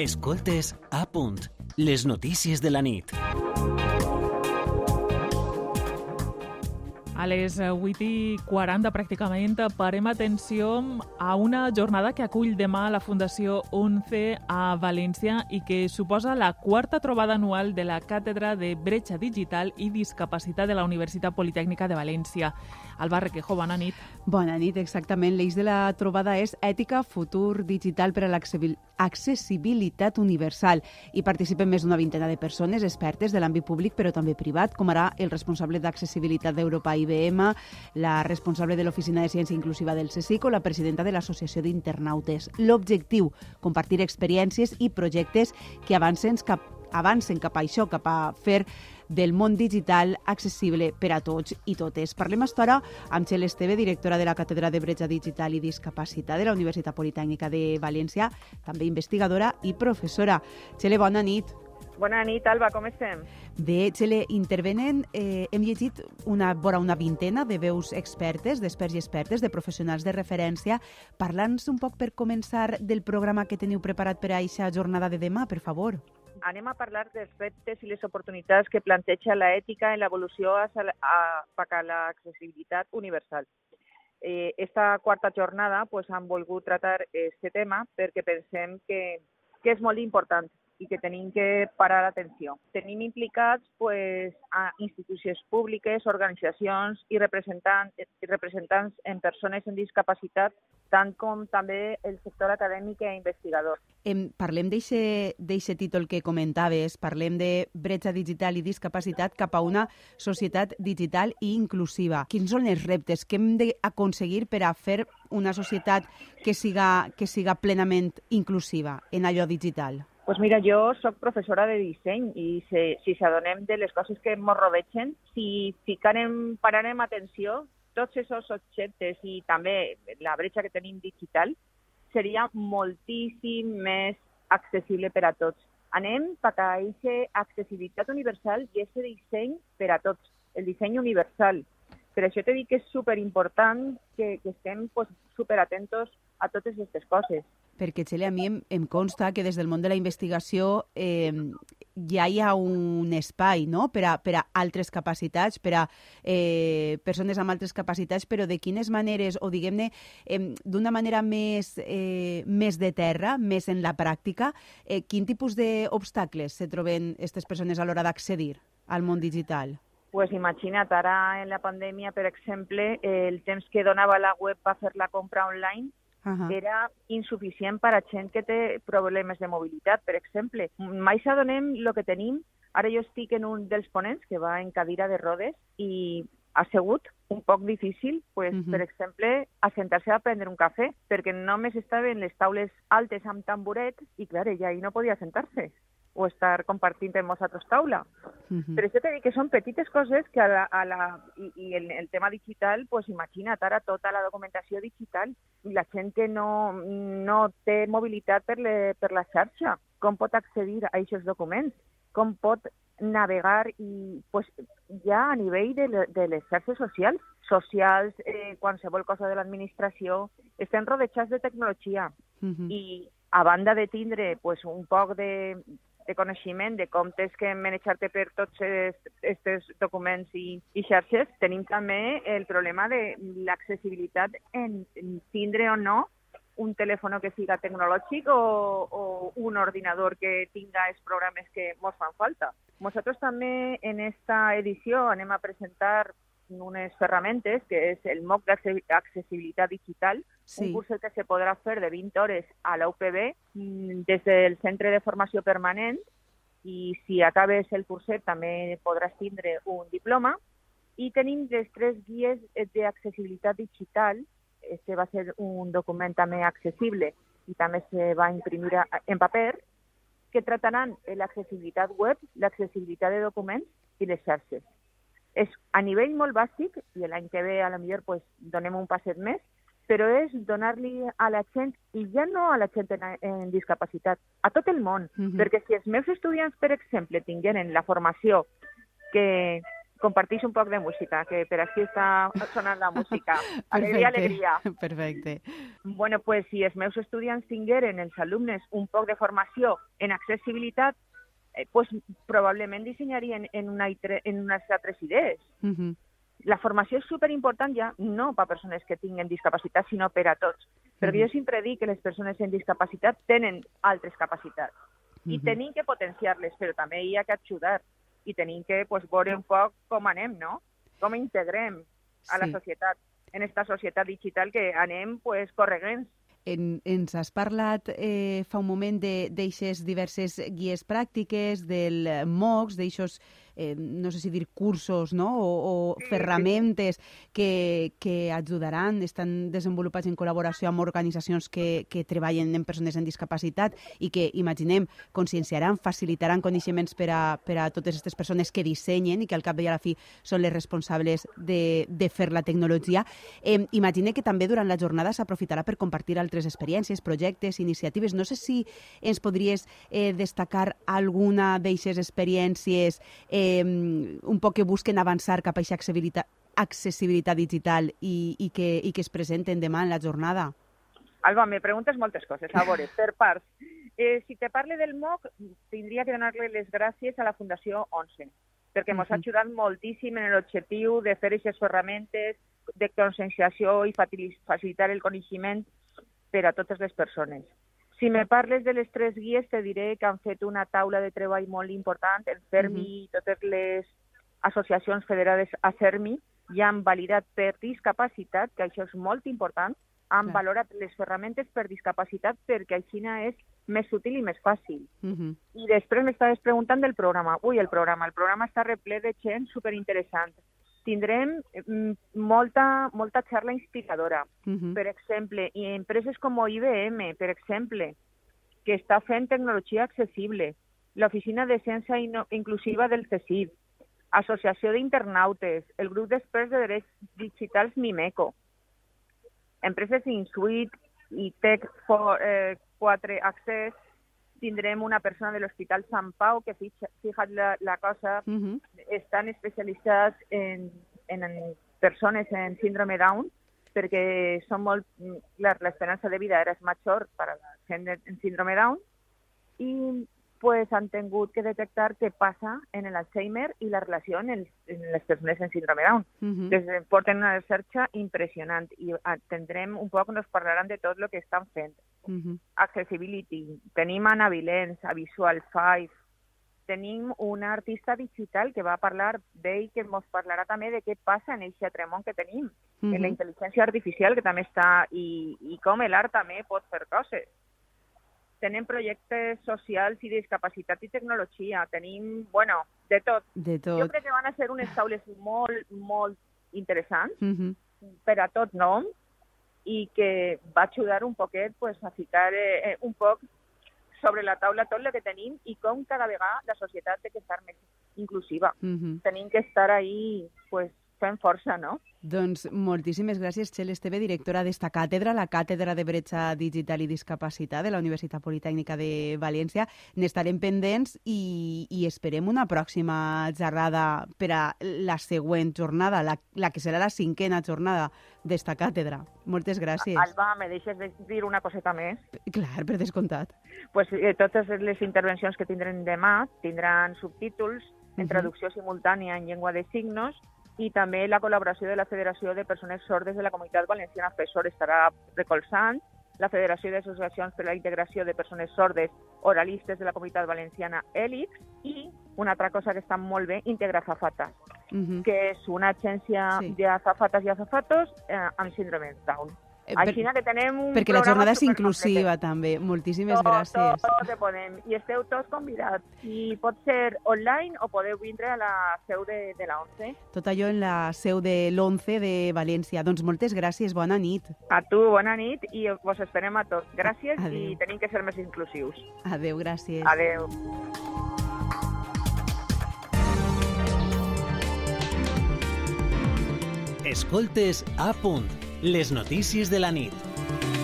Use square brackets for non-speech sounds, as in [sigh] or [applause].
Escoltes a punt. Les notícies de la nit. A les 8 i 40 pràcticament parem atenció a una jornada que acull demà la Fundació 11 a València i que suposa la quarta trobada anual de la Càtedra de Bretxa Digital i Discapacitat de la Universitat Politècnica de València. Alba Requejo, bona nit. Bona nit, exactament. L'eix de la trobada és Ètica, futur digital per a l'accessibilitat universal. Hi participen més d'una vintena de persones expertes de l'àmbit públic, però també privat, com ara el responsable d'accessibilitat d'Europa IBM, la responsable de l'Oficina de Ciència Inclusiva del CSIC o la presidenta de l'Associació d'Internautes. L'objectiu, compartir experiències i projectes que avancen cap, avancen cap a això, cap a fer del món digital accessible per a tots i totes. Parlem estora amb Txell Esteve, directora de la Càtedra de Bretxa Digital i Discapacitat de la Universitat Politècnica de València, també investigadora i professora. Txell, bona nit. Bona nit, Alba, com estem? Bé, Txele, intervenen, eh, hem llegit una, vora una vintena de veus expertes, d'experts i expertes, de professionals de referència. Parla'ns un poc per començar del programa que teniu preparat per a aquesta jornada de demà, per favor. Anem a parlar dels reptes i les oportunitats que planteja l'ètica en l'evolució cap a l'accessibilitat universal. Eh, esta quarta jornada pues, han volgut tratar aquest tema perquè pensem que, que és molt important i que tenim que parar atenció. Tenim implicats pues, a institucions públiques, organitzacions i representants, i representants en persones amb discapacitat, tant com també el sector acadèmic i investigador. Em, parlem d'aquest títol que comentaves, parlem de bretxa digital i discapacitat cap a una societat digital i inclusiva. Quins són els reptes que hem d'aconseguir per a fer una societat que siga, que siga plenament inclusiva en allò digital? Pues mira, jo sóc professora de disseny i se, si s'adonem de les coses que ens rodegen, si ficarem, pararem atenció, tots aquests objectes i també la bretxa que tenim digital seria moltíssim més accessible per a tots. Anem cap a aquesta accessibilitat universal i aquest disseny per a tots, el disseny universal. Per això t'he dit que és superimportant que, que estem pues, superatentos a totes aquestes coses perquè, Txele, a mi em, em consta que des del món de la investigació eh, ja hi ha un espai no? per, a, per a altres capacitats, per a eh, persones amb altres capacitats, però de quines maneres, o diguem-ne, eh, d'una manera més, eh, més de terra, més en la pràctica, eh, quin tipus d'obstacles se troben aquestes persones a l'hora d'accedir al món digital? Pues imagina't, ara en la pandèmia, per exemple, el temps que donava la web per fer la compra online uh -huh. era insuficient per a gent que té problemes de mobilitat, per exemple. Mai s'adonem el que tenim. Ara jo estic en un dels ponents que va en cadira de rodes i ha sigut un poc difícil, pues, uh -huh. per exemple, assentar-se a prendre un cafè, perquè només estaven les taules altes amb tamboret i, clar, ella ahí no podia sentar-se o estar compartint amb nosaltres taula. Uh -huh. Per això t'he dit que són petites coses que a la, a la, i, i el, el tema digital, pues imagina't ara tota la documentació digital i la gent que no, no té mobilitat per, le, per la xarxa, com pot accedir a aquests documents, com pot navegar i pues, ja a nivell de, de les xarxes socials, socials, eh, qualsevol cosa de l'administració, estem rodejats de tecnologia uh -huh. i a banda de tindre pues, un poc de, de coneixement de com tens que manejar-te per tots aquests documents i, i xarxes, tenim també el problema de l'accessibilitat en, en tindre o no un telèfon que siga tecnològic o, o un ordinador que tinga els programes que ens fan falta. Nosaltres també en esta edició anem a presentar unes ferramentes, que és el MOOC d'accessibilitat digital, sí. un curs que se podrà fer de 20 hores a la UPB mm, des del Centre de Formació Permanent i si acabes el curset també podràs tindre un diploma i tenim les tres guies d'accessibilitat digital. Este va ser un document també accessible i també se va imprimir en paper que trataran l'accessibilitat web, l'accessibilitat de documents i les xarxes és a nivell molt bàsic, i l'any que ve a la millor pues, donem un passet més, però és donar-li a la gent, i ja no a la gent en, en discapacitat, a tot el món, uh -huh. perquè si els meus estudiants, per exemple, tingueren la formació que, compartís un poc de música, que per aquí està sonant la música. [laughs] Alegria, alegria. Perfecte. Bueno, pues si els meus estudiants tingueren, els alumnes, un poc de formació en accessibilitat, eh, pues probablement dissenyarien en, una, en unes altres idees. Uh -huh. La formació és superimportant ja no per a persones que tinguen discapacitat, sinó per a tots. Perquè uh -huh. jo sempre dic que les persones en discapacitat tenen altres capacitats i uh -huh. tenim que potenciar-les, però també hi ha que ajudar i tenim que pues, veure un poc com anem, no? Com integrem a la sí. societat, en esta societat digital que anem pues, corregents en, ens has parlat eh, fa un moment d'aixes diverses guies pràctiques, del MOOCs, d'aixos eh, no sé si dir cursos no? o, o sí, ferramentes sí. que, que ajudaran, estan desenvolupats en col·laboració amb organitzacions que, que treballen en persones amb discapacitat i que, imaginem, conscienciaran, facilitaran coneixements per a, per a totes aquestes persones que dissenyen i que al cap i a la fi són les responsables de, de fer la tecnologia. Eh, imagine que també durant la jornada s'aprofitarà per compartir altres experiències, projectes, iniciatives. No sé si ens podries eh, destacar alguna d'aquestes experiències eh, eh, un poc que busquen avançar cap a aquesta accessibilitat, accessibilitat digital i, i, que, i que es presenten demà en la jornada? Alba, me preguntes moltes coses. A veure, per parts. Eh, si te parle del MOC, tindria que donar-li les gràcies a la Fundació 11, perquè ens uh -huh. ha ajudat moltíssim en l'objectiu de fer aquestes ferramentes de conscienciació i facilitar el coneixement per a totes les persones. Si me parles de les tres guies, te diré que han fet una taula de treball molt important. El CERMI uh -huh. i totes les associacions federades a CERMI ja han validat per discapacitat, que això és molt important, han Clar. valorat les ferramentes per discapacitat perquè així és més útil i més fàcil. Uh -huh. I després m'estaves preguntant del programa. Ui, el programa. El programa està reple de gent superinteressant tindrem mm, molta, molta xarra inspiradora. Uh -huh. Per exemple, i empreses com IBM, per exemple, que està fent tecnologia accessible, l'Oficina de Ciència Inclusiva del CECID, Associació d'Internautes, el grup d'experts de drets digitals Mimeco, empreses Insuit i Tech for eh, 4 Access, tindrem una persona de l'Hospital Sant Pau que, fixa't la, la cosa, uh -huh. Estan especialitzats en, en, en persones en síndrome Down, perquè són molt... L'esperança de vida era major per a la gent en síndrome Down, i pues, han tingut que detectar què passa en l'Alzheimer i la relació en, el, en les persones en síndrome Down. Uh -huh. Des, porten una recerca impressionant i tindrem un poc, nos parlaran de tot el que estan fent. Uh -huh. Accessibility. Tenim Anna Vilens, a Visual 5, tenim una artista digital que va parlar d'ell, que ens parlarà també de què passa en aquest tremont que tenim, uh -huh. en la intel·ligència artificial que també està, i, i com l'art també pot fer coses tenim projectes socials i discapacitat i tecnologia, tenim, bueno, de tot. De tot. Jo crec que van a ser unes taules molt, molt interessants uh -huh. per a tot nom i que va ajudar un poquet pues, a ficar eh, un poc sobre la taula tot el que tenim i com cada vegada la societat té que estar més inclusiva. Uh -huh. Tenim que estar ahí pues, fent força, no? Doncs moltíssimes gràcies, Txell Esteve, directora d'esta càtedra, la Càtedra de Bretxa Digital i Discapacitat de la Universitat Politècnica de València. N'estarem pendents i, i esperem una pròxima xerrada per a la següent jornada, la, la que serà la cinquena jornada d'esta càtedra. Moltes gràcies. Alba, me deixes de dir una coseta més? Clar, per descomptat. Pues, eh, totes les intervencions que tindrem demà tindran subtítols en traducció simultània en llengua de signos i també la col·laboració de la Federació de Persones Sordes de la Comunitat Valenciana FESOR estarà recolzant, la Federació d'Associacions per a la Integració de Persones Sordes Oralistes de la Comunitat Valenciana ELIX i una altra cosa que està molt bé, Integra Zafatas, uh -huh. que és una agència sí. d'azafates i azafatos eh, amb síndrome Down. Eh, Així que tenem un Perquè la jornada és inclusiva, també. Moltíssimes tot, gràcies. Tot, tot podem. I esteu tots convidats. I pot ser online o podeu vindre a la seu de, de la 11. Tot allò en la seu de l'11 de València. Doncs moltes gràcies, bona nit. A tu, bona nit, i vos esperem a tots. Gràcies Adeu. i tenim que ser més inclusius. Adeu, gràcies. Adeu. Escoltes a punt les notícies de la nit.